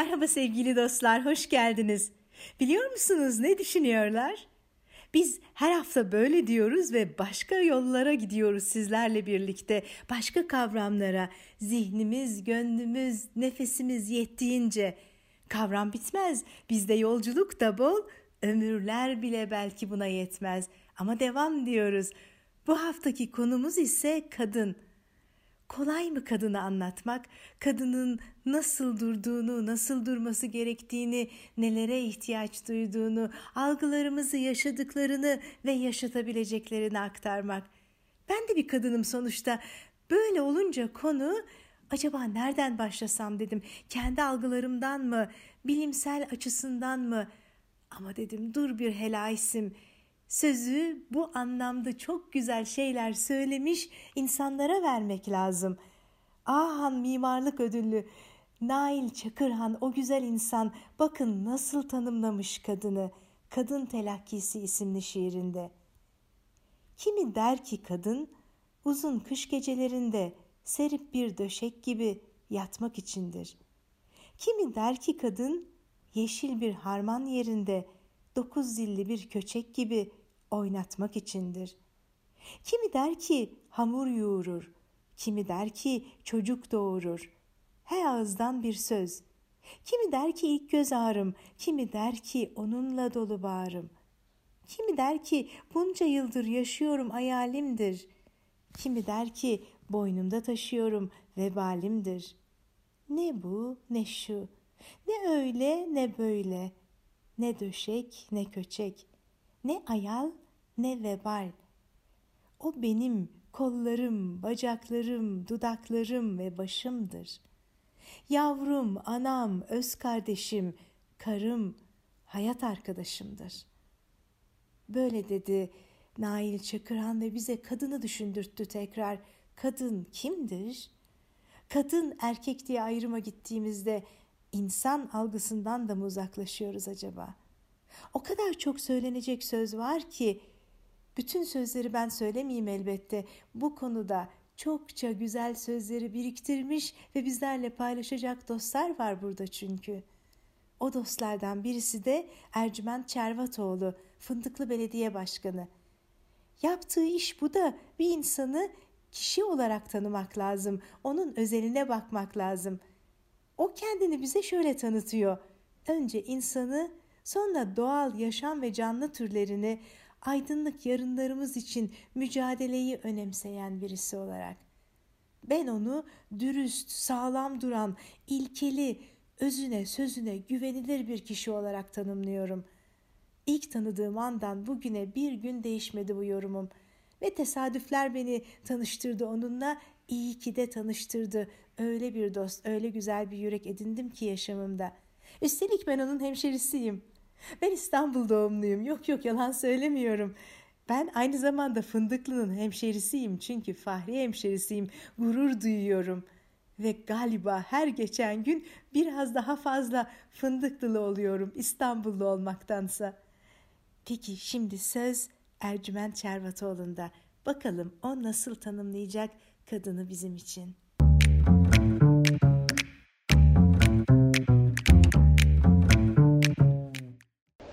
Merhaba sevgili dostlar, hoş geldiniz. Biliyor musunuz ne düşünüyorlar? Biz her hafta böyle diyoruz ve başka yollara gidiyoruz sizlerle birlikte. Başka kavramlara, zihnimiz, gönlümüz, nefesimiz yettiğince. Kavram bitmez, bizde yolculuk da bol, ömürler bile belki buna yetmez. Ama devam diyoruz. Bu haftaki konumuz ise kadın. Kolay mı kadını anlatmak? Kadının nasıl durduğunu, nasıl durması gerektiğini, nelere ihtiyaç duyduğunu, algılarımızı, yaşadıklarını ve yaşatabileceklerini aktarmak. Ben de bir kadınım sonuçta. Böyle olunca konu acaba nereden başlasam dedim. Kendi algılarımdan mı, bilimsel açısından mı? Ama dedim dur bir helaisim.'' Sözü bu anlamda çok güzel şeyler söylemiş insanlara vermek lazım. Ahan mimarlık ödüllü Nail Çakırhan o güzel insan bakın nasıl tanımlamış kadını Kadın Telakkisi isimli şiirinde. Kimi der ki kadın uzun kış gecelerinde serip bir döşek gibi yatmak içindir. Kimi der ki kadın yeşil bir harman yerinde dokuz zilli bir köçek gibi oynatmak içindir. Kimi der ki hamur yoğurur, kimi der ki çocuk doğurur. Her ağızdan bir söz. Kimi der ki ilk göz ağrım, kimi der ki onunla dolu bağrım. Kimi der ki bunca yıldır yaşıyorum hayalimdir. Kimi der ki boynumda taşıyorum vebalimdir. Ne bu ne şu, ne öyle ne böyle, ne döşek ne köçek, ne ayal ne vebal. O benim kollarım, bacaklarım, dudaklarım ve başımdır. Yavrum, anam, öz kardeşim, karım, hayat arkadaşımdır. Böyle dedi Nail Çakırhan ve bize kadını düşündürttü tekrar. Kadın kimdir? Kadın erkek diye ayrıma gittiğimizde insan algısından da mı uzaklaşıyoruz acaba? O kadar çok söylenecek söz var ki bütün sözleri ben söylemeyeyim elbette. Bu konuda çokça güzel sözleri biriktirmiş ve bizlerle paylaşacak dostlar var burada çünkü. O dostlardan birisi de Ercüment Çervatoğlu, Fındıklı Belediye Başkanı. Yaptığı iş bu da bir insanı kişi olarak tanımak lazım. Onun özeline bakmak lazım. O kendini bize şöyle tanıtıyor. Önce insanı, sonra doğal yaşam ve canlı türlerini, aydınlık yarınlarımız için mücadeleyi önemseyen birisi olarak. Ben onu dürüst, sağlam duran, ilkeli, özüne, sözüne güvenilir bir kişi olarak tanımlıyorum. İlk tanıdığım andan bugüne bir gün değişmedi bu yorumum. Ve tesadüfler beni tanıştırdı onunla, iyi ki de tanıştırdı. Öyle bir dost, öyle güzel bir yürek edindim ki yaşamımda. Üstelik ben onun hemşerisiyim. Ben İstanbul doğumluyum. Yok yok yalan söylemiyorum. Ben aynı zamanda Fındıklı'nın hemşerisiyim çünkü Fahri hemşerisiyim. Gurur duyuyorum. Ve galiba her geçen gün biraz daha fazla Fındıklılı oluyorum İstanbullu olmaktansa. Peki şimdi söz Ercüment Çervatoğlu'nda. Bakalım o nasıl tanımlayacak kadını bizim için.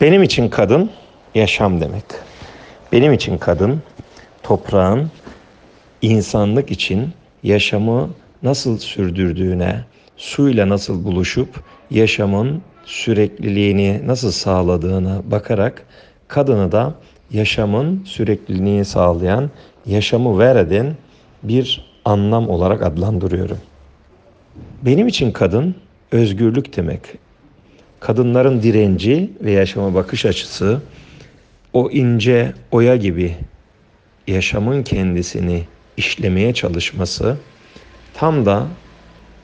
Benim için kadın yaşam demek. Benim için kadın toprağın insanlık için yaşamı nasıl sürdürdüğüne, suyla nasıl buluşup yaşamın sürekliliğini nasıl sağladığını bakarak kadını da yaşamın sürekliliğini sağlayan, yaşamı ver eden bir anlam olarak adlandırıyorum. Benim için kadın özgürlük demek kadınların direnci ve yaşama bakış açısı o ince oya gibi yaşamın kendisini işlemeye çalışması tam da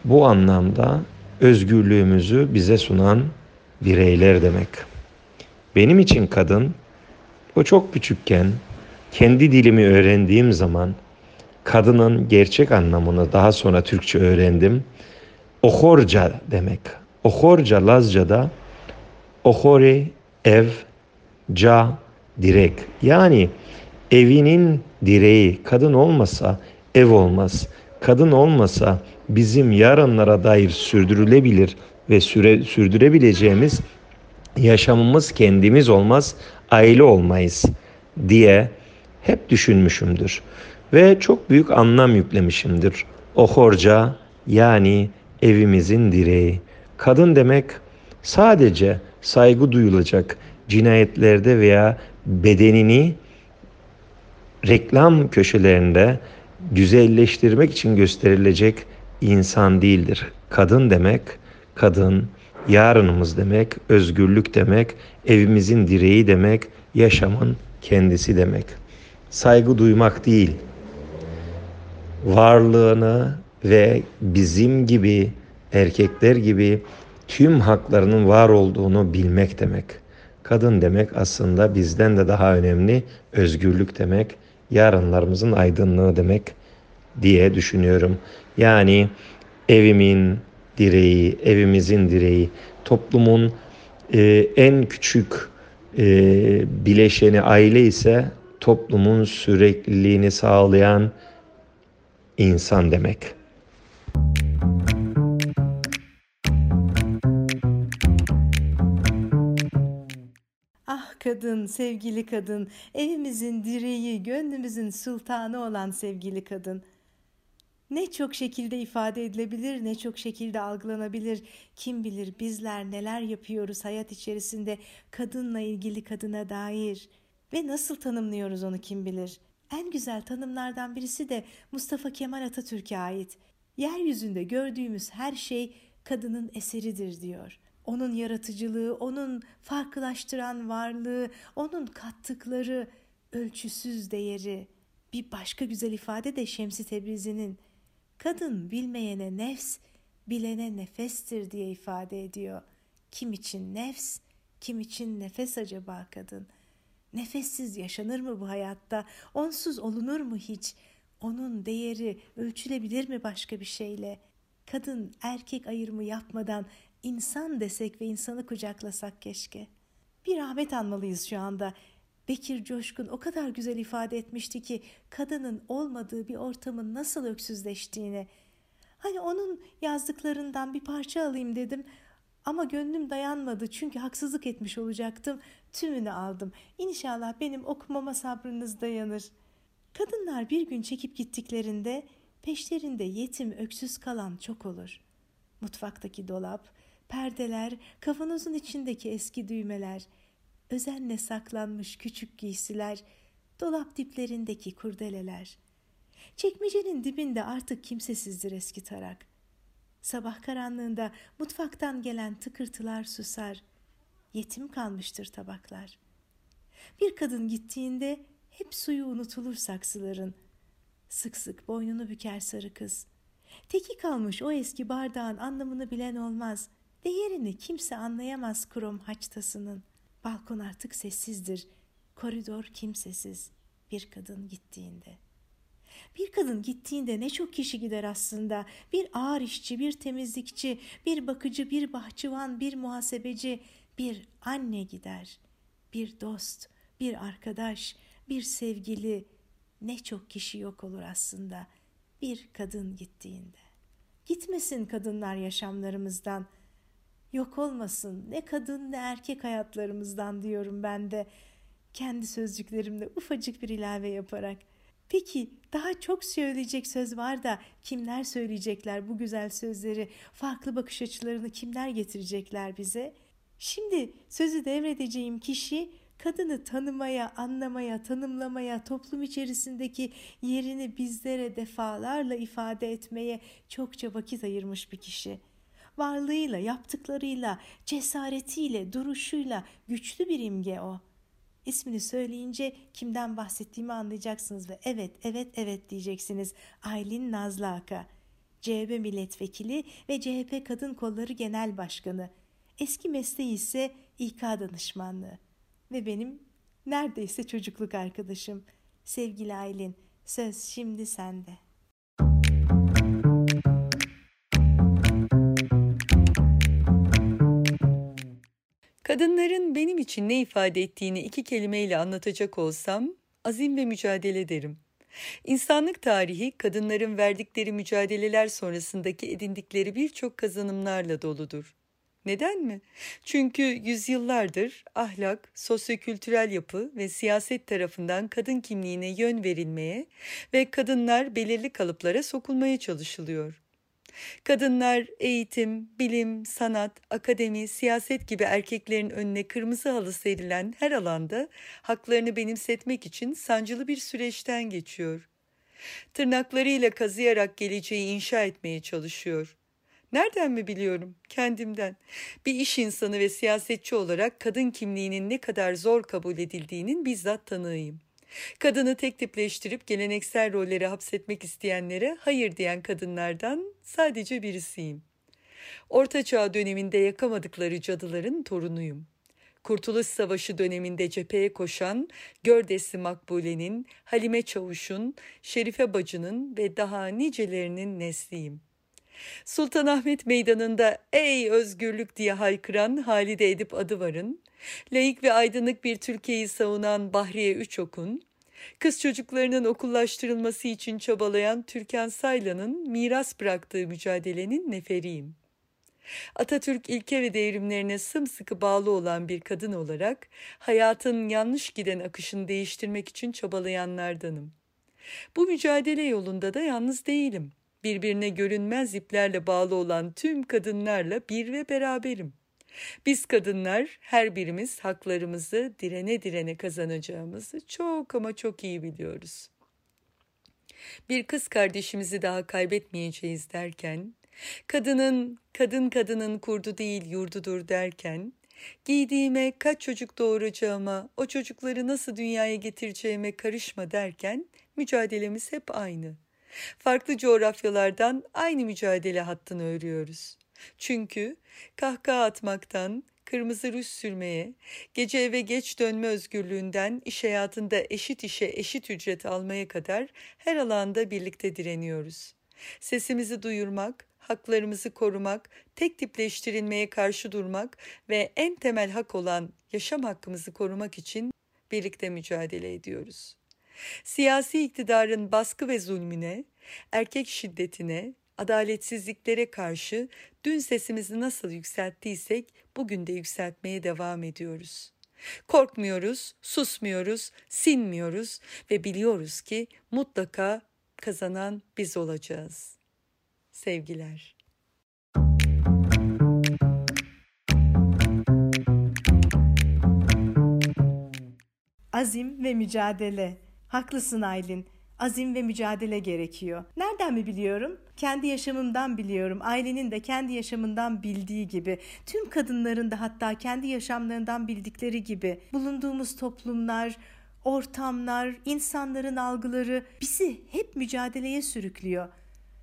bu anlamda özgürlüğümüzü bize sunan bireyler demek. Benim için kadın o çok küçükken kendi dilimi öğrendiğim zaman kadının gerçek anlamını daha sonra Türkçe öğrendim. Ohorca demek. Ohorca Lazca'da ohore ev, ca direk. Yani evinin direği kadın olmasa ev olmaz. Kadın olmasa bizim yarınlara dair sürdürülebilir ve süre, sürdürebileceğimiz yaşamımız kendimiz olmaz, aile olmayız diye hep düşünmüşümdür. Ve çok büyük anlam yüklemişimdir. Ohorca yani evimizin direği. Kadın demek sadece saygı duyulacak cinayetlerde veya bedenini reklam köşelerinde güzelleştirmek için gösterilecek insan değildir. Kadın demek, kadın yarınımız demek, özgürlük demek, evimizin direği demek, yaşamın kendisi demek. Saygı duymak değil, varlığını ve bizim gibi erkekler gibi tüm haklarının var olduğunu bilmek demek. Kadın demek aslında bizden de daha önemli özgürlük demek, yarınlarımızın aydınlığı demek diye düşünüyorum. Yani evimin direği, evimizin direği, toplumun e, en küçük e, bileşeni aile ise toplumun sürekliliğini sağlayan insan demek. Kadın, sevgili kadın, evimizin direği, gönlümüzün sultanı olan sevgili kadın. Ne çok şekilde ifade edilebilir, ne çok şekilde algılanabilir. Kim bilir bizler neler yapıyoruz hayat içerisinde kadınla ilgili kadına dair ve nasıl tanımlıyoruz onu kim bilir. En güzel tanımlardan birisi de Mustafa Kemal Atatürk'e ait. Yeryüzünde gördüğümüz her şey kadının eseridir diyor. Onun yaratıcılığı, onun farklılaştıran varlığı, onun kattıkları ölçüsüz değeri. Bir başka güzel ifade de Şemsi Tebrizi'nin kadın bilmeyene nefs, bilene nefestir diye ifade ediyor. Kim için nefs, kim için nefes acaba kadın? Nefessiz yaşanır mı bu hayatta? Onsuz olunur mu hiç? Onun değeri ölçülebilir mi başka bir şeyle? Kadın erkek ayırımı yapmadan insan desek ve insanı kucaklasak keşke. Bir rahmet anmalıyız şu anda. Bekir Coşkun o kadar güzel ifade etmişti ki kadının olmadığı bir ortamın nasıl öksüzleştiğini. Hani onun yazdıklarından bir parça alayım dedim ama gönlüm dayanmadı çünkü haksızlık etmiş olacaktım. Tümünü aldım. İnşallah benim okumama sabrınız dayanır. Kadınlar bir gün çekip gittiklerinde peşlerinde yetim öksüz kalan çok olur. Mutfaktaki dolap, perdeler, kavanozun içindeki eski düğmeler, özenle saklanmış küçük giysiler, dolap diplerindeki kurdeleler. Çekmecenin dibinde artık kimsesizdir eski tarak. Sabah karanlığında mutfaktan gelen tıkırtılar susar. Yetim kalmıştır tabaklar. Bir kadın gittiğinde hep suyu unutulur saksıların. Sık sık boynunu büker sarı kız. Teki kalmış o eski bardağın anlamını bilen olmaz. Değerini kimse anlayamaz krom haçtasının. Balkon artık sessizdir. Koridor kimsesiz. Bir kadın gittiğinde. Bir kadın gittiğinde ne çok kişi gider aslında. Bir ağır işçi, bir temizlikçi, bir bakıcı, bir bahçıvan, bir muhasebeci, bir anne gider. Bir dost, bir arkadaş, bir sevgili. Ne çok kişi yok olur aslında bir kadın gittiğinde. Gitmesin kadınlar yaşamlarımızdan.'' Yok olmasın ne kadın ne erkek hayatlarımızdan diyorum ben de kendi sözcüklerimle ufacık bir ilave yaparak. Peki daha çok söyleyecek söz var da kimler söyleyecekler bu güzel sözleri, farklı bakış açılarını kimler getirecekler bize? Şimdi sözü devredeceğim kişi kadını tanımaya, anlamaya, tanımlamaya, toplum içerisindeki yerini bizlere defalarla ifade etmeye çokça vakit ayırmış bir kişi.'' Varlığıyla, yaptıklarıyla, cesaretiyle, duruşuyla güçlü bir imge o. İsmini söyleyince kimden bahsettiğimi anlayacaksınız ve evet, evet, evet diyeceksiniz. Aylin Nazlı Aka, CHP milletvekili ve CHP Kadın Kolları Genel Başkanı. Eski mesleği ise İK danışmanlığı. Ve benim neredeyse çocukluk arkadaşım. Sevgili Aylin, söz şimdi sende. Kadınların benim için ne ifade ettiğini iki kelimeyle anlatacak olsam azim ve mücadele derim. İnsanlık tarihi kadınların verdikleri mücadeleler sonrasındaki edindikleri birçok kazanımlarla doludur. Neden mi? Çünkü yüzyıllardır ahlak, sosyokültürel yapı ve siyaset tarafından kadın kimliğine yön verilmeye ve kadınlar belirli kalıplara sokulmaya çalışılıyor. Kadınlar eğitim, bilim, sanat, akademi, siyaset gibi erkeklerin önüne kırmızı halı serilen her alanda haklarını benimsetmek için sancılı bir süreçten geçiyor. Tırnaklarıyla kazıyarak geleceği inşa etmeye çalışıyor. Nereden mi biliyorum? Kendimden. Bir iş insanı ve siyasetçi olarak kadın kimliğinin ne kadar zor kabul edildiğinin bizzat tanığıyım. Kadını tek tipleştirip geleneksel rollere hapsetmek isteyenlere hayır diyen kadınlardan sadece birisiyim. Orta Çağ döneminde yakamadıkları cadıların torunuyum. Kurtuluş Savaşı döneminde cepheye koşan Gördesli Makbule'nin, Halime Çavuş'un, Şerife Bacı'nın ve daha nicelerinin nesliyim.'' Sultanahmet Meydanı'nda ey özgürlük diye haykıran Halide Edip Adıvar'ın, laik ve aydınlık bir Türkiye'yi savunan Bahriye Üçok'un, kız çocuklarının okullaştırılması için çabalayan Türkan Saylan'ın miras bıraktığı mücadelenin neferiyim. Atatürk ilke ve devrimlerine sımsıkı bağlı olan bir kadın olarak hayatın yanlış giden akışını değiştirmek için çabalayanlardanım. Bu mücadele yolunda da yalnız değilim.'' Birbirine görünmez iplerle bağlı olan tüm kadınlarla bir ve beraberim. Biz kadınlar her birimiz haklarımızı direne direne kazanacağımızı çok ama çok iyi biliyoruz. Bir kız kardeşimizi daha kaybetmeyeceğiz derken, kadının kadın kadının kurdu değil yurdudur derken, giydiğime kaç çocuk doğuracağıma, o çocukları nasıl dünyaya getireceğime karışma derken mücadelemiz hep aynı. Farklı coğrafyalardan aynı mücadele hattını örüyoruz. Çünkü kahkaha atmaktan, kırmızı ruj sürmeye, gece eve geç dönme özgürlüğünden iş hayatında eşit işe eşit ücret almaya kadar her alanda birlikte direniyoruz. Sesimizi duyurmak, haklarımızı korumak, tek tipleştirilmeye karşı durmak ve en temel hak olan yaşam hakkımızı korumak için birlikte mücadele ediyoruz. Siyasi iktidarın baskı ve zulmüne, erkek şiddetine, adaletsizliklere karşı dün sesimizi nasıl yükselttiysek bugün de yükseltmeye devam ediyoruz. Korkmuyoruz, susmuyoruz, sinmiyoruz ve biliyoruz ki mutlaka kazanan biz olacağız. Sevgiler. Azim ve mücadele Haklısın Aylin. Azim ve mücadele gerekiyor. Nereden mi biliyorum? Kendi yaşamımdan biliyorum. Ailenin de kendi yaşamından bildiği gibi, tüm kadınların da hatta kendi yaşamlarından bildikleri gibi bulunduğumuz toplumlar, ortamlar, insanların algıları bizi hep mücadeleye sürüklüyor.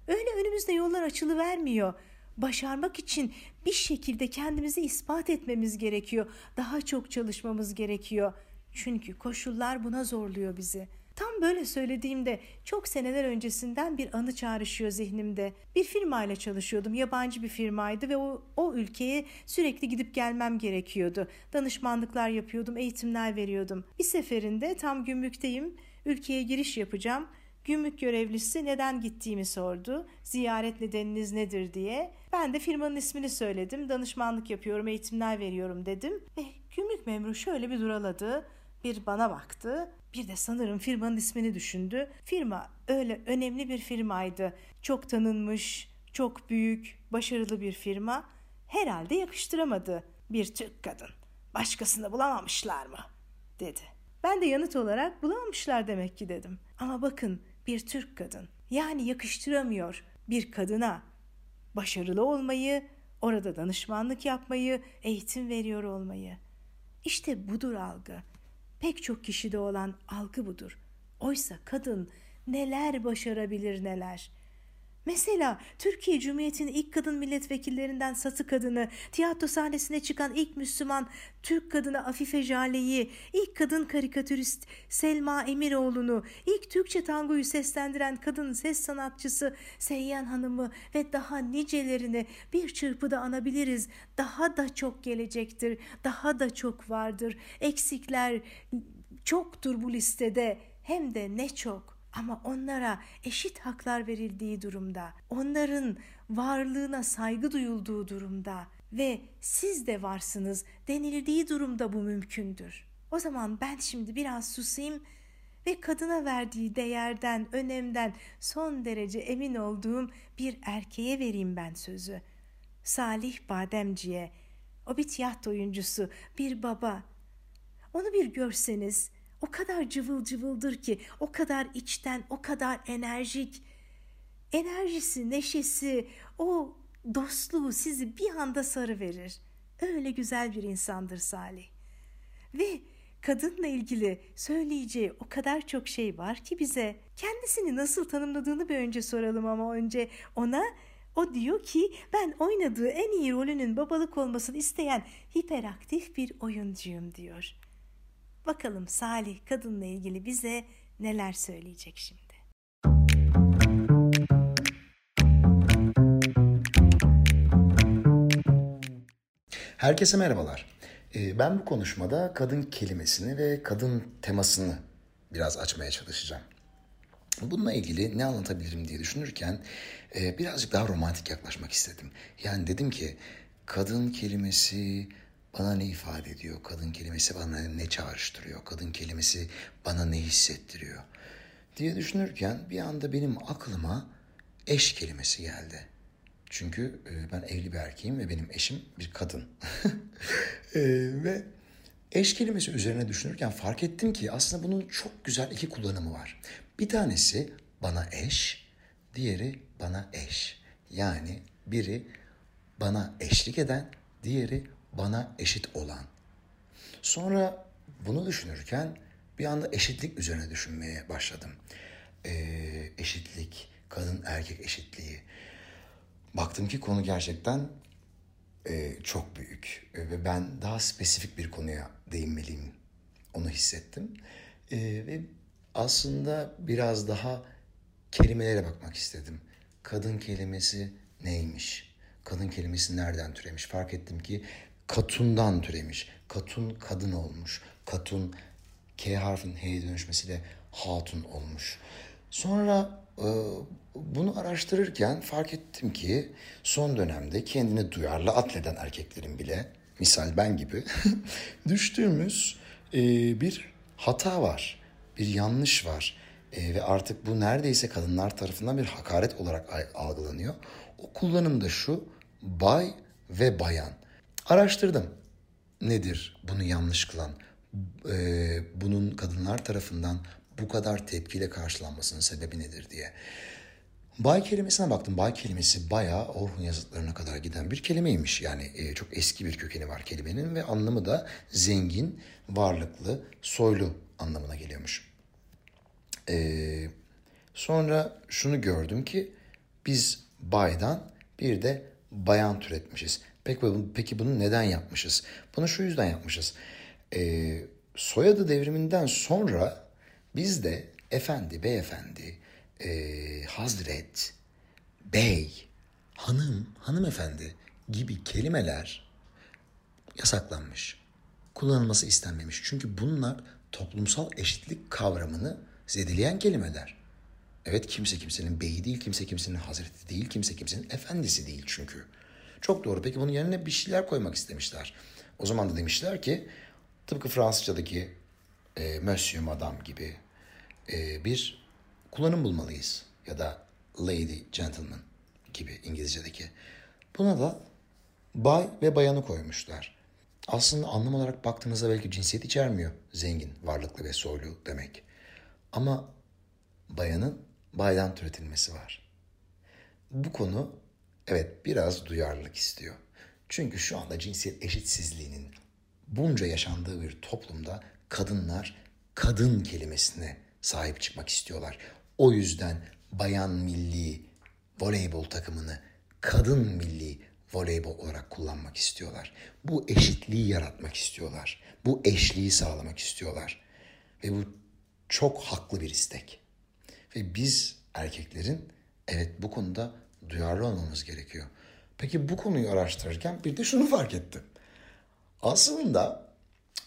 Öyle önümüzde yollar açılı vermiyor. Başarmak için bir şekilde kendimizi ispat etmemiz gerekiyor. Daha çok çalışmamız gerekiyor. Çünkü koşullar buna zorluyor bizi.'' Tam böyle söylediğimde çok seneler öncesinden bir anı çağrışıyor zihnimde. Bir firmayla çalışıyordum. Yabancı bir firmaydı ve o, o ülkeye sürekli gidip gelmem gerekiyordu. Danışmanlıklar yapıyordum, eğitimler veriyordum. Bir seferinde tam gümrükteyim. Ülkeye giriş yapacağım. Gümrük görevlisi neden gittiğimi sordu. Ziyaret nedeniniz nedir diye. Ben de firmanın ismini söyledim. Danışmanlık yapıyorum, eğitimler veriyorum dedim. Ve gümrük memuru şöyle bir duraladı. Bir bana baktı. Bir de sanırım firmanın ismini düşündü. Firma öyle önemli bir firmaydı. Çok tanınmış, çok büyük, başarılı bir firma. Herhalde yakıştıramadı. Bir Türk kadın. Başkasını bulamamışlar mı? dedi. Ben de yanıt olarak bulamamışlar demek ki dedim. Ama bakın bir Türk kadın. Yani yakıştıramıyor bir kadına başarılı olmayı, orada danışmanlık yapmayı, eğitim veriyor olmayı. İşte budur algı. Pek çok kişide olan algı budur. Oysa kadın neler başarabilir neler. Mesela Türkiye Cumhuriyeti'nin ilk kadın milletvekillerinden Satı kadını, tiyatro sahnesine çıkan ilk Müslüman Türk kadını Afife Jale'yi, ilk kadın karikatürist Selma Emiroğlu'nu, ilk Türkçe tangoyu seslendiren kadın ses sanatçısı Seyyan Hanım'ı ve daha nicelerini bir çırpıda anabiliriz. Daha da çok gelecektir, daha da çok vardır. Eksikler çoktur bu listede hem de ne çok. Ama onlara eşit haklar verildiği durumda, onların varlığına saygı duyulduğu durumda ve siz de varsınız denildiği durumda bu mümkündür. O zaman ben şimdi biraz susayım ve kadına verdiği değerden, önemden son derece emin olduğum bir erkeğe vereyim ben sözü. Salih Bademci'ye, o bir tiyatro oyuncusu, bir baba. Onu bir görseniz o kadar cıvıl cıvıldır ki, o kadar içten, o kadar enerjik. Enerjisi, neşesi, o dostluğu sizi bir anda sarı verir. Öyle güzel bir insandır Salih. Ve kadınla ilgili söyleyeceği o kadar çok şey var ki bize. Kendisini nasıl tanımladığını bir önce soralım ama önce ona o diyor ki ben oynadığı en iyi rolünün babalık olmasını isteyen hiperaktif bir oyuncuyum diyor. Bakalım Salih kadınla ilgili bize neler söyleyecek şimdi. Herkese merhabalar. Ee, ben bu konuşmada kadın kelimesini ve kadın temasını biraz açmaya çalışacağım. Bununla ilgili ne anlatabilirim diye düşünürken e, birazcık daha romantik yaklaşmak istedim. Yani dedim ki kadın kelimesi bana ne ifade ediyor? Kadın kelimesi bana ne çağrıştırıyor? Kadın kelimesi bana ne hissettiriyor? diye düşünürken bir anda benim aklıma eş kelimesi geldi. Çünkü e, ben evli bir erkeğim ve benim eşim bir kadın. e, ve eş kelimesi üzerine düşünürken fark ettim ki aslında bunun çok güzel iki kullanımı var. Bir tanesi bana eş, diğeri bana eş. Yani biri bana eşlik eden, diğeri bana eşit olan. Sonra bunu düşünürken bir anda eşitlik üzerine düşünmeye başladım. Ee, eşitlik, kadın erkek eşitliği. Baktım ki konu gerçekten e, çok büyük e, ve ben daha spesifik bir konuya değinmeliyim. Onu hissettim e, ve aslında biraz daha kelimelere bakmak istedim. Kadın kelimesi neymiş? Kadın kelimesi nereden türemiş? Fark ettim ki katundan türemiş. Katun kadın olmuş. Katun K harfin H'ye dönüşmesiyle hatun olmuş. Sonra e, bunu araştırırken fark ettim ki son dönemde kendini duyarlı atleden erkeklerin bile misal ben gibi düştüğümüz e, bir hata var, bir yanlış var e, ve artık bu neredeyse kadınlar tarafından bir hakaret olarak algılanıyor. O kullanım da şu bay ve bayan. Araştırdım nedir bunu yanlış kılan, e, bunun kadınlar tarafından bu kadar tepkiyle karşılanmasının sebebi nedir diye. Bay kelimesine baktım. Bay kelimesi bayağı Orhun yazıtlarına kadar giden bir kelimeymiş. Yani e, çok eski bir kökeni var kelimenin ve anlamı da zengin, varlıklı, soylu anlamına geliyormuş. E, sonra şunu gördüm ki biz baydan bir de bayan türetmişiz. Peki, peki bunu neden yapmışız? Bunu şu yüzden yapmışız. E, soyadı devriminden sonra biz de efendi, beyefendi, e, hazret, bey, hanım, hanımefendi gibi kelimeler yasaklanmış. Kullanılması istenmemiş. Çünkü bunlar toplumsal eşitlik kavramını zedeleyen kelimeler. Evet kimse kimsenin beyi değil, kimse kimsenin hazreti değil, kimse kimsenin efendisi değil çünkü. Çok doğru. Peki bunun yerine bir şeyler koymak istemişler. O zaman da demişler ki tıpkı Fransızcadaki e, Monsieur, Madame gibi e, bir kullanım bulmalıyız. Ya da Lady, Gentleman gibi İngilizce'deki. Buna da bay ve bayanı koymuşlar. Aslında anlam olarak baktığınızda belki cinsiyet içermiyor. Zengin, varlıklı ve soylu demek. Ama bayanın baydan türetilmesi var. Bu konu evet biraz duyarlılık istiyor. Çünkü şu anda cinsiyet eşitsizliğinin bunca yaşandığı bir toplumda kadınlar kadın kelimesine sahip çıkmak istiyorlar. O yüzden bayan milli voleybol takımını kadın milli voleybol olarak kullanmak istiyorlar. Bu eşitliği yaratmak istiyorlar. Bu eşliği sağlamak istiyorlar. Ve bu çok haklı bir istek. Ve biz erkeklerin evet bu konuda duyarlı olmamız gerekiyor. Peki bu konuyu araştırırken bir de şunu fark ettim. Aslında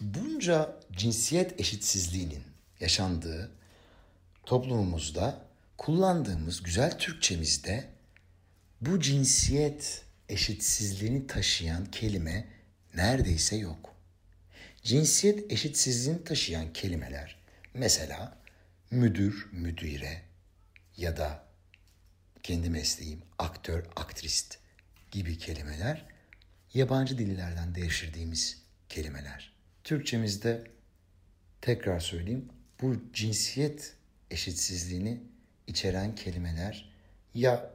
bunca cinsiyet eşitsizliğinin yaşandığı toplumumuzda kullandığımız güzel Türkçemizde bu cinsiyet eşitsizliğini taşıyan kelime neredeyse yok. Cinsiyet eşitsizliğini taşıyan kelimeler mesela müdür, müdüre ya da kendi mesleğim aktör, aktrist gibi kelimeler yabancı dillerden devşirdiğimiz kelimeler. Türkçemizde tekrar söyleyeyim bu cinsiyet eşitsizliğini içeren kelimeler ya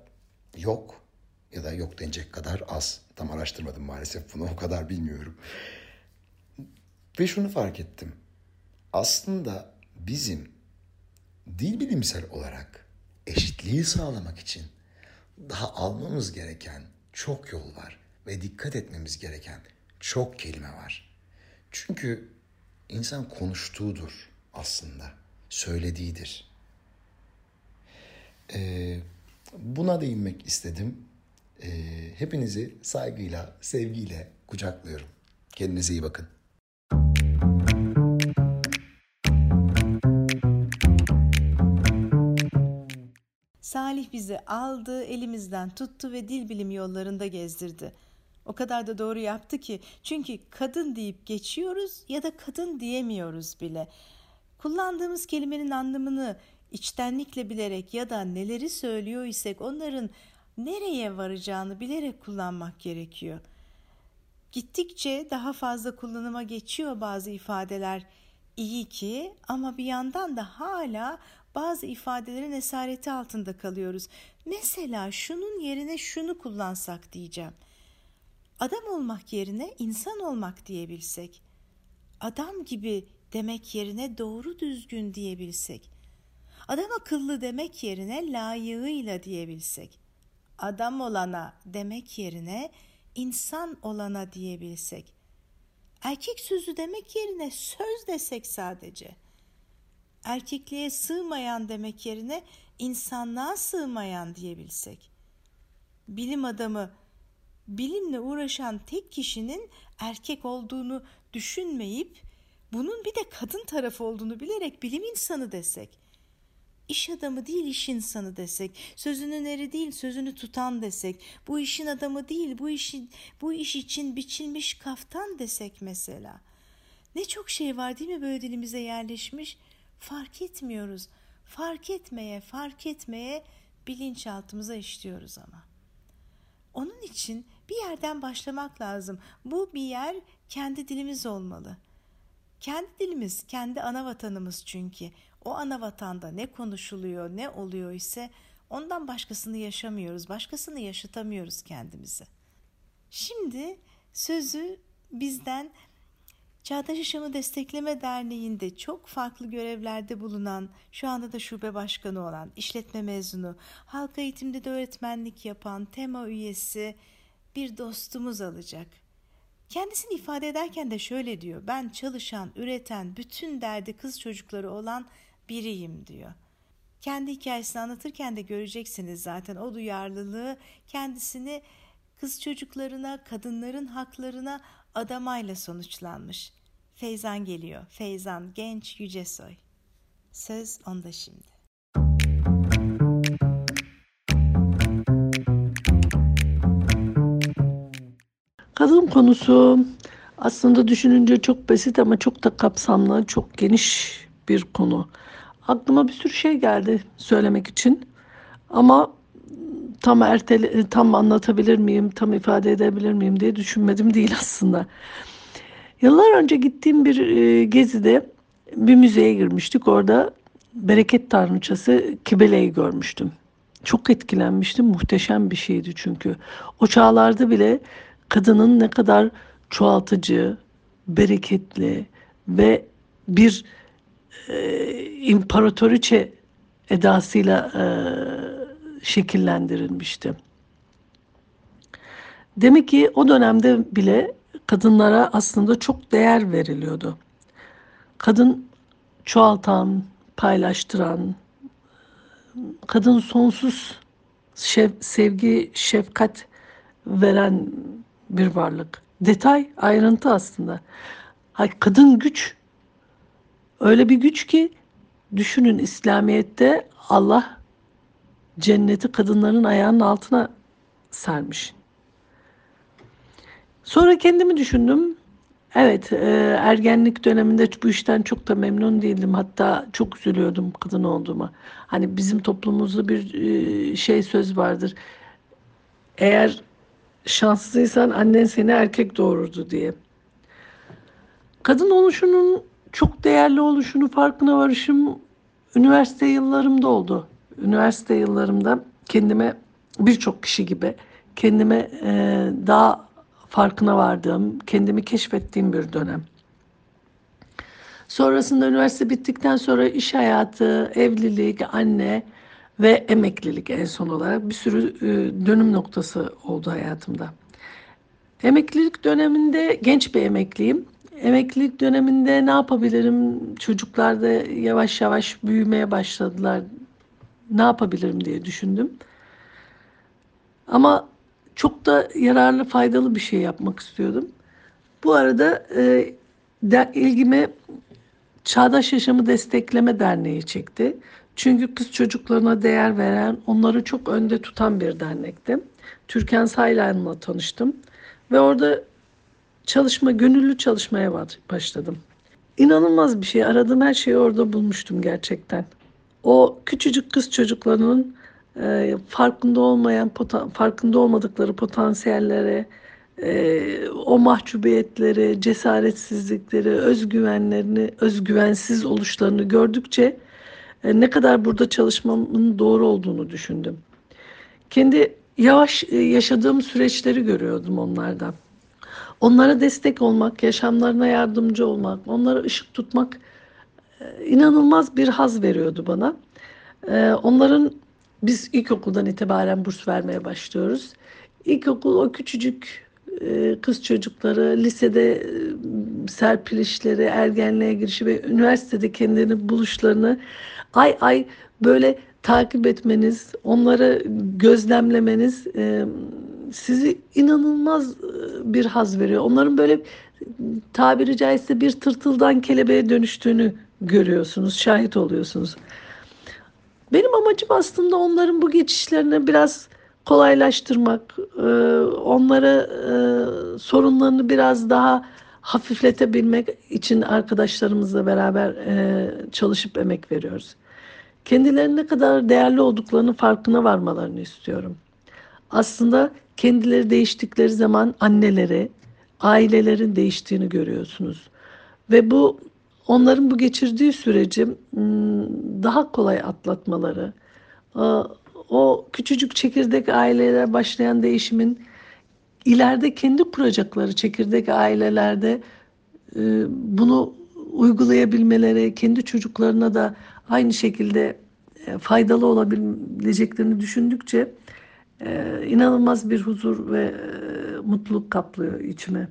yok ya da yok denecek kadar az. Tam araştırmadım maalesef bunu o kadar bilmiyorum. Ve şunu fark ettim. Aslında bizim dil bilimsel olarak eşitliği sağlamak için daha almamız gereken çok yol var ve dikkat etmemiz gereken çok kelime var. Çünkü insan konuştuğudur aslında, söylediğidir. Ee, buna değinmek istedim. Ee, hepinizi saygıyla, sevgiyle kucaklıyorum. Kendinize iyi bakın. Salih bizi aldı, elimizden tuttu ve dil bilim yollarında gezdirdi. O kadar da doğru yaptı ki çünkü kadın deyip geçiyoruz ya da kadın diyemiyoruz bile. Kullandığımız kelimenin anlamını içtenlikle bilerek ya da neleri söylüyor isek onların nereye varacağını bilerek kullanmak gerekiyor. Gittikçe daha fazla kullanıma geçiyor bazı ifadeler. İyi ki ama bir yandan da hala bazı ifadelerin esareti altında kalıyoruz. Mesela şunun yerine şunu kullansak diyeceğim. Adam olmak yerine insan olmak diyebilsek. Adam gibi demek yerine doğru düzgün diyebilsek. Adam akıllı demek yerine layığıyla diyebilsek. Adam olana demek yerine insan olana diyebilsek. Erkek sözü demek yerine söz desek sadece. Erkekliğe sığmayan demek yerine insanlığa sığmayan diyebilsek. Bilim adamı bilimle uğraşan tek kişinin erkek olduğunu düşünmeyip bunun bir de kadın tarafı olduğunu bilerek bilim insanı desek, iş adamı değil iş insanı desek, sözünün eri değil sözünü tutan desek, bu işin adamı değil bu işin bu iş için biçilmiş kaftan desek mesela. Ne çok şey var değil mi böyle dilimize yerleşmiş? Fark etmiyoruz. Fark etmeye, fark etmeye bilinçaltımıza işliyoruz ama. Onun için bir yerden başlamak lazım. Bu bir yer kendi dilimiz olmalı. Kendi dilimiz, kendi ana vatanımız çünkü. O ana vatanda ne konuşuluyor, ne oluyor ise ondan başkasını yaşamıyoruz, başkasını yaşatamıyoruz kendimizi. Şimdi sözü bizden Çağdaş Yaşamı Destekleme Derneği'nde çok farklı görevlerde bulunan, şu anda da şube başkanı olan, işletme mezunu, halka eğitimde de öğretmenlik yapan, tema üyesi bir dostumuz alacak. Kendisini ifade ederken de şöyle diyor. Ben çalışan, üreten, bütün derdi kız çocukları olan biriyim diyor. Kendi hikayesini anlatırken de göreceksiniz zaten o duyarlılığı kendisini kız çocuklarına, kadınların haklarına adamayla sonuçlanmış. Feyzan geliyor. Feyzan Genç Yücesoy. Söz onda şimdi. Kadın konusu aslında düşününce çok basit ama çok da kapsamlı, çok geniş bir konu. Aklıma bir sürü şey geldi söylemek için. Ama tam ertele, tam anlatabilir miyim, tam ifade edebilir miyim diye düşünmedim değil aslında. Yıllar önce gittiğim bir e, gezide bir müzeye girmiştik. Orada bereket tanrıçası Kibele'yi görmüştüm. Çok etkilenmiştim. Muhteşem bir şeydi çünkü. O çağlarda bile kadının ne kadar çoğaltıcı, bereketli ve bir e, imparatoriçe edasıyla e, şekillendirilmişti. Demek ki o dönemde bile kadınlara aslında çok değer veriliyordu. Kadın çoğaltan, paylaştıran, kadın sonsuz şev, sevgi, şefkat veren bir varlık. Detay, ayrıntı aslında. Kadın güç öyle bir güç ki düşünün İslamiyet'te Allah cenneti kadınların ayağının altına sermiş. Sonra kendimi düşündüm. Evet, e, ergenlik döneminde bu işten çok da memnun değildim. Hatta çok üzülüyordum kadın olduğuma. Hani bizim toplumumuzda bir e, şey söz vardır. Eğer şanslıysan annen seni erkek doğururdu diye. Kadın oluşunun çok değerli oluşunu farkına varışım üniversite yıllarımda oldu. Üniversite yıllarımda kendime birçok kişi gibi kendime e, daha farkına vardığım, kendimi keşfettiğim bir dönem. Sonrasında üniversite bittikten sonra iş hayatı, evlilik, anne ve emeklilik en son olarak bir sürü e, dönüm noktası oldu hayatımda. Emeklilik döneminde genç bir emekliyim. Emeklilik döneminde ne yapabilirim? Çocuklar da yavaş yavaş büyümeye başladılar. Ne yapabilirim diye düşündüm. Ama çok da yararlı, faydalı bir şey yapmak istiyordum. Bu arada e, de, ilgimi Çağdaş Yaşamı Destekleme Derneği çekti. Çünkü kız çocuklarına değer veren, onları çok önde tutan bir dernekti. Türkan Saylan'la tanıştım. Ve orada çalışma, gönüllü çalışmaya başladım. İnanılmaz bir şey. Aradığım her şeyi orada bulmuştum gerçekten. O küçücük kız çocuklarının e, farkında olmayan, farkında olmadıkları potansiyellere, e, o mahcubiyetleri, cesaretsizlikleri, özgüvenlerini, özgüvensiz oluşlarını gördükçe e, ne kadar burada çalışmamın doğru olduğunu düşündüm. Kendi yavaş e, yaşadığım süreçleri görüyordum onlardan. Onlara destek olmak, yaşamlarına yardımcı olmak, onlara ışık tutmak inanılmaz bir haz veriyordu bana. Onların biz ilkokuldan itibaren burs vermeye başlıyoruz. İlkokul o küçücük kız çocukları, lisede serpilişleri, ergenliğe girişi ve üniversitede kendilerini buluşlarını ay ay böyle takip etmeniz, onları gözlemlemeniz e, sizi inanılmaz e, bir haz veriyor. Onların böyle tabiri caizse bir tırtıldan kelebeğe dönüştüğünü görüyorsunuz, şahit oluyorsunuz. Benim amacım aslında onların bu geçişlerini biraz kolaylaştırmak, e, onları e, sorunlarını biraz daha hafifletebilmek için arkadaşlarımızla beraber e, çalışıp emek veriyoruz kendilerinin ne kadar değerli olduklarını farkına varmalarını istiyorum. Aslında kendileri değiştikleri zaman anneleri, ailelerin değiştiğini görüyorsunuz. Ve bu onların bu geçirdiği süreci daha kolay atlatmaları, o küçücük çekirdek ailelere başlayan değişimin ileride kendi kuracakları çekirdek ailelerde e, bunu uygulayabilmeleri, kendi çocuklarına da aynı şekilde e, faydalı olabileceklerini düşündükçe e, inanılmaz bir huzur ve e, mutluluk kaplıyor içime.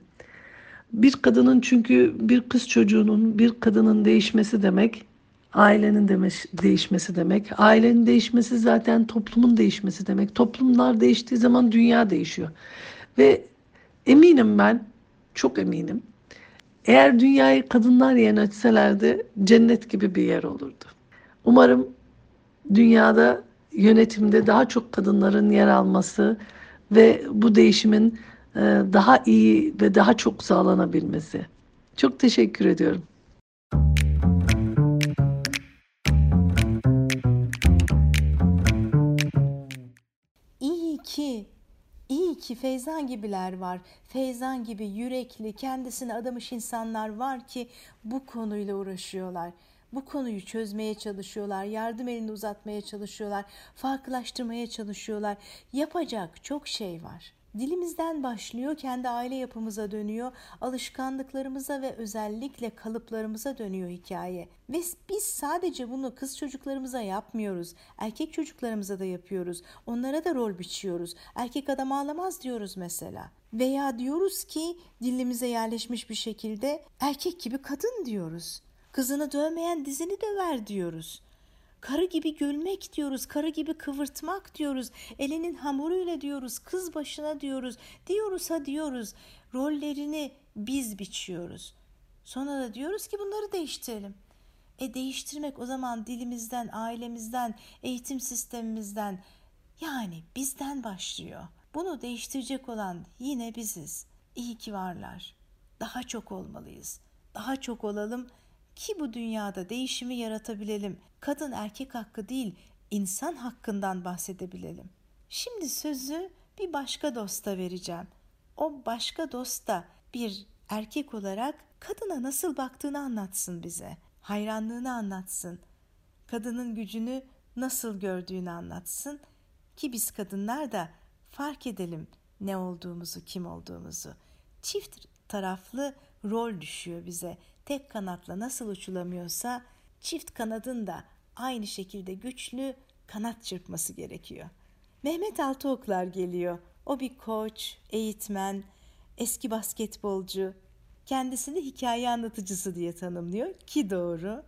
Bir kadının çünkü bir kız çocuğunun bir kadının değişmesi demek ailenin demiş, değişmesi demek. Ailenin değişmesi zaten toplumun değişmesi demek. Toplumlar değiştiği zaman dünya değişiyor. Ve eminim ben, çok eminim. Eğer dünyayı kadınlar yönetselerdi cennet gibi bir yer olurdu. Umarım dünyada yönetimde daha çok kadınların yer alması ve bu değişimin e, daha iyi ve daha çok sağlanabilmesi. Çok teşekkür ediyorum. İyi ki, iyi ki Feyzan gibiler var. Feyzan gibi yürekli, kendisine adamış insanlar var ki bu konuyla uğraşıyorlar bu konuyu çözmeye çalışıyorlar, yardım elini uzatmaya çalışıyorlar, farklılaştırmaya çalışıyorlar. Yapacak çok şey var. Dilimizden başlıyor, kendi aile yapımıza dönüyor, alışkanlıklarımıza ve özellikle kalıplarımıza dönüyor hikaye. Ve biz sadece bunu kız çocuklarımıza yapmıyoruz, erkek çocuklarımıza da yapıyoruz. Onlara da rol biçiyoruz. Erkek adam ağlamaz diyoruz mesela. Veya diyoruz ki dilimize yerleşmiş bir şekilde erkek gibi kadın diyoruz. Kızını dövmeyen dizini döver diyoruz. Karı gibi gülmek diyoruz, karı gibi kıvırtmak diyoruz, elinin hamuruyla diyoruz, kız başına diyoruz, diyoruz ha diyoruz. Rollerini biz biçiyoruz. Sonra da diyoruz ki bunları değiştirelim. E değiştirmek o zaman dilimizden, ailemizden, eğitim sistemimizden yani bizden başlıyor. Bunu değiştirecek olan yine biziz. İyi ki varlar. Daha çok olmalıyız. Daha çok olalım ki bu dünyada değişimi yaratabilelim. Kadın erkek hakkı değil, insan hakkından bahsedebilelim. Şimdi sözü bir başka dosta vereceğim. O başka dost da bir erkek olarak kadına nasıl baktığını anlatsın bize. Hayranlığını anlatsın. Kadının gücünü nasıl gördüğünü anlatsın ki biz kadınlar da fark edelim ne olduğumuzu, kim olduğumuzu. Çift taraflı rol düşüyor bize. Tek kanatla nasıl uçulamıyorsa çift kanadın da aynı şekilde güçlü kanat çırpması gerekiyor. Mehmet Altıoklar geliyor. O bir koç, eğitmen, eski basketbolcu. Kendisini hikaye anlatıcısı diye tanımlıyor ki doğru.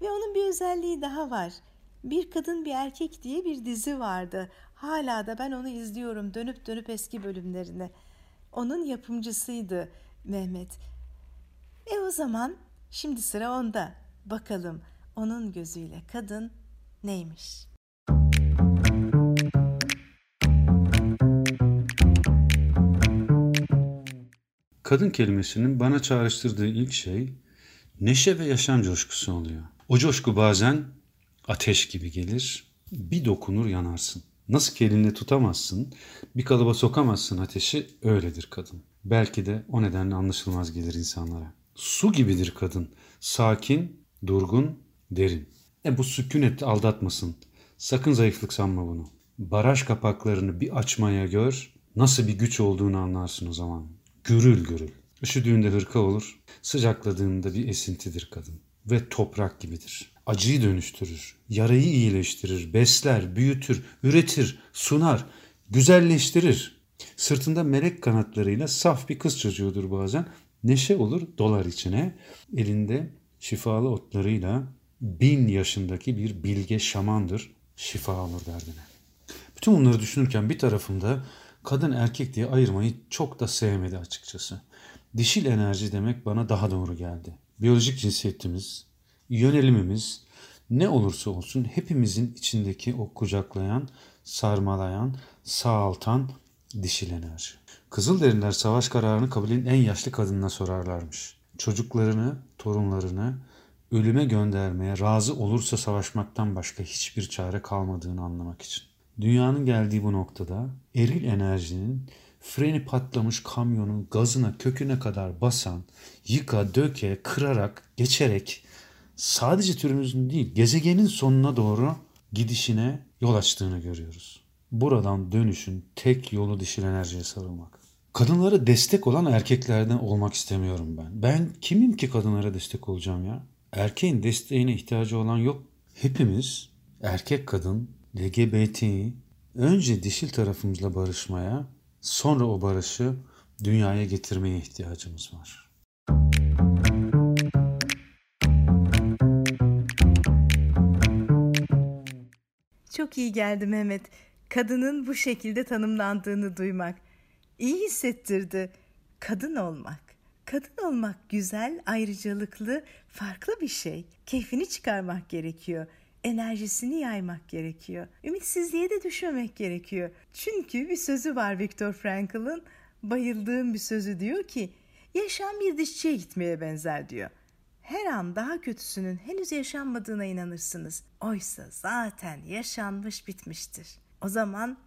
Ve onun bir özelliği daha var. Bir Kadın Bir Erkek diye bir dizi vardı. Hala da ben onu izliyorum dönüp dönüp eski bölümlerini. Onun yapımcısıydı Mehmet. E o zaman şimdi sıra onda. Bakalım onun gözüyle kadın neymiş? Kadın kelimesinin bana çağrıştırdığı ilk şey neşe ve yaşam coşkusu oluyor. O coşku bazen ateş gibi gelir, bir dokunur yanarsın. Nasıl ki elinde tutamazsın, bir kalıba sokamazsın ateşi öyledir kadın. Belki de o nedenle anlaşılmaz gelir insanlara. Su gibidir kadın. Sakin, durgun, derin. E bu sükunet aldatmasın. Sakın zayıflık sanma bunu. Baraj kapaklarını bir açmaya gör, nasıl bir güç olduğunu anlarsın o zaman. Gürül gürül. Üşüdüğünde hırka olur, sıcakladığında bir esintidir kadın. Ve toprak gibidir. Acıyı dönüştürür, yarayı iyileştirir, besler, büyütür, üretir, sunar, güzelleştirir. Sırtında melek kanatlarıyla saf bir kız çocuğudur bazen. Neşe olur, dolar içine. Elinde şifalı otlarıyla bin yaşındaki bir bilge şamandır. Şifa olur derdine. Bütün bunları düşünürken bir tarafımda kadın erkek diye ayırmayı çok da sevmedi açıkçası. Dişil enerji demek bana daha doğru geldi. Biyolojik cinsiyetimiz, yönelimimiz ne olursa olsun hepimizin içindeki o kucaklayan, sarmalayan, sağaltan dişil enerji. Kızılderililer savaş kararını kabilenin en yaşlı kadınına sorarlarmış. Çocuklarını, torunlarını ölüme göndermeye razı olursa savaşmaktan başka hiçbir çare kalmadığını anlamak için. Dünyanın geldiği bu noktada eril enerjinin freni patlamış kamyonun gazına köküne kadar basan, yıka, döke, kırarak, geçerek sadece türümüzün değil gezegenin sonuna doğru gidişine yol açtığını görüyoruz. Buradan dönüşün tek yolu dişil enerjiye sarılmak. Kadınlara destek olan erkeklerden olmak istemiyorum ben. Ben kimim ki kadınlara destek olacağım ya? Erkeğin desteğine ihtiyacı olan yok. Hepimiz erkek kadın LGBT'yi önce dişil tarafımızla barışmaya, sonra o barışı dünyaya getirmeye ihtiyacımız var. Çok iyi geldi Mehmet. Kadının bu şekilde tanımlandığını duymak. İyi hissettirdi. Kadın olmak. Kadın olmak güzel, ayrıcalıklı, farklı bir şey. Keyfini çıkarmak gerekiyor enerjisini yaymak gerekiyor. Ümitsizliğe de düşmemek gerekiyor. Çünkü bir sözü var Viktor Frankl'ın bayıldığım bir sözü diyor ki yaşam bir dişçiye gitmeye benzer diyor. Her an daha kötüsünün henüz yaşanmadığına inanırsınız. Oysa zaten yaşanmış bitmiştir. O zaman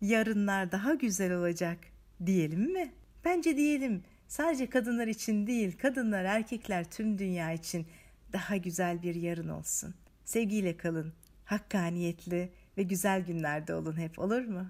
yarınlar daha güzel olacak diyelim mi? Bence diyelim. Sadece kadınlar için değil, kadınlar, erkekler tüm dünya için daha güzel bir yarın olsun. Sevgiyle kalın, hakkaniyetli ve güzel günlerde olun hep olur mu?